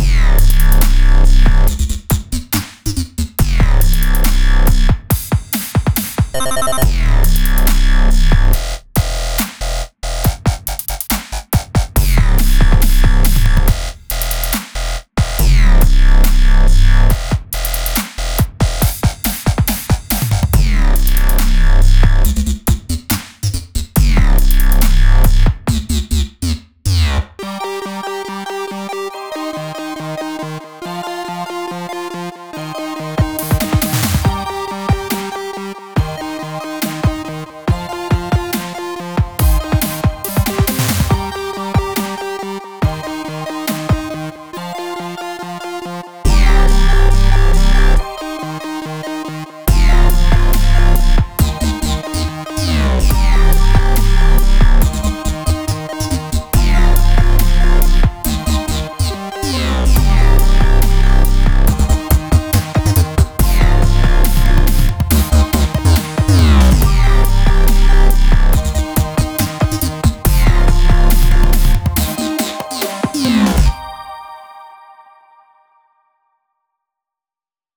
yeah.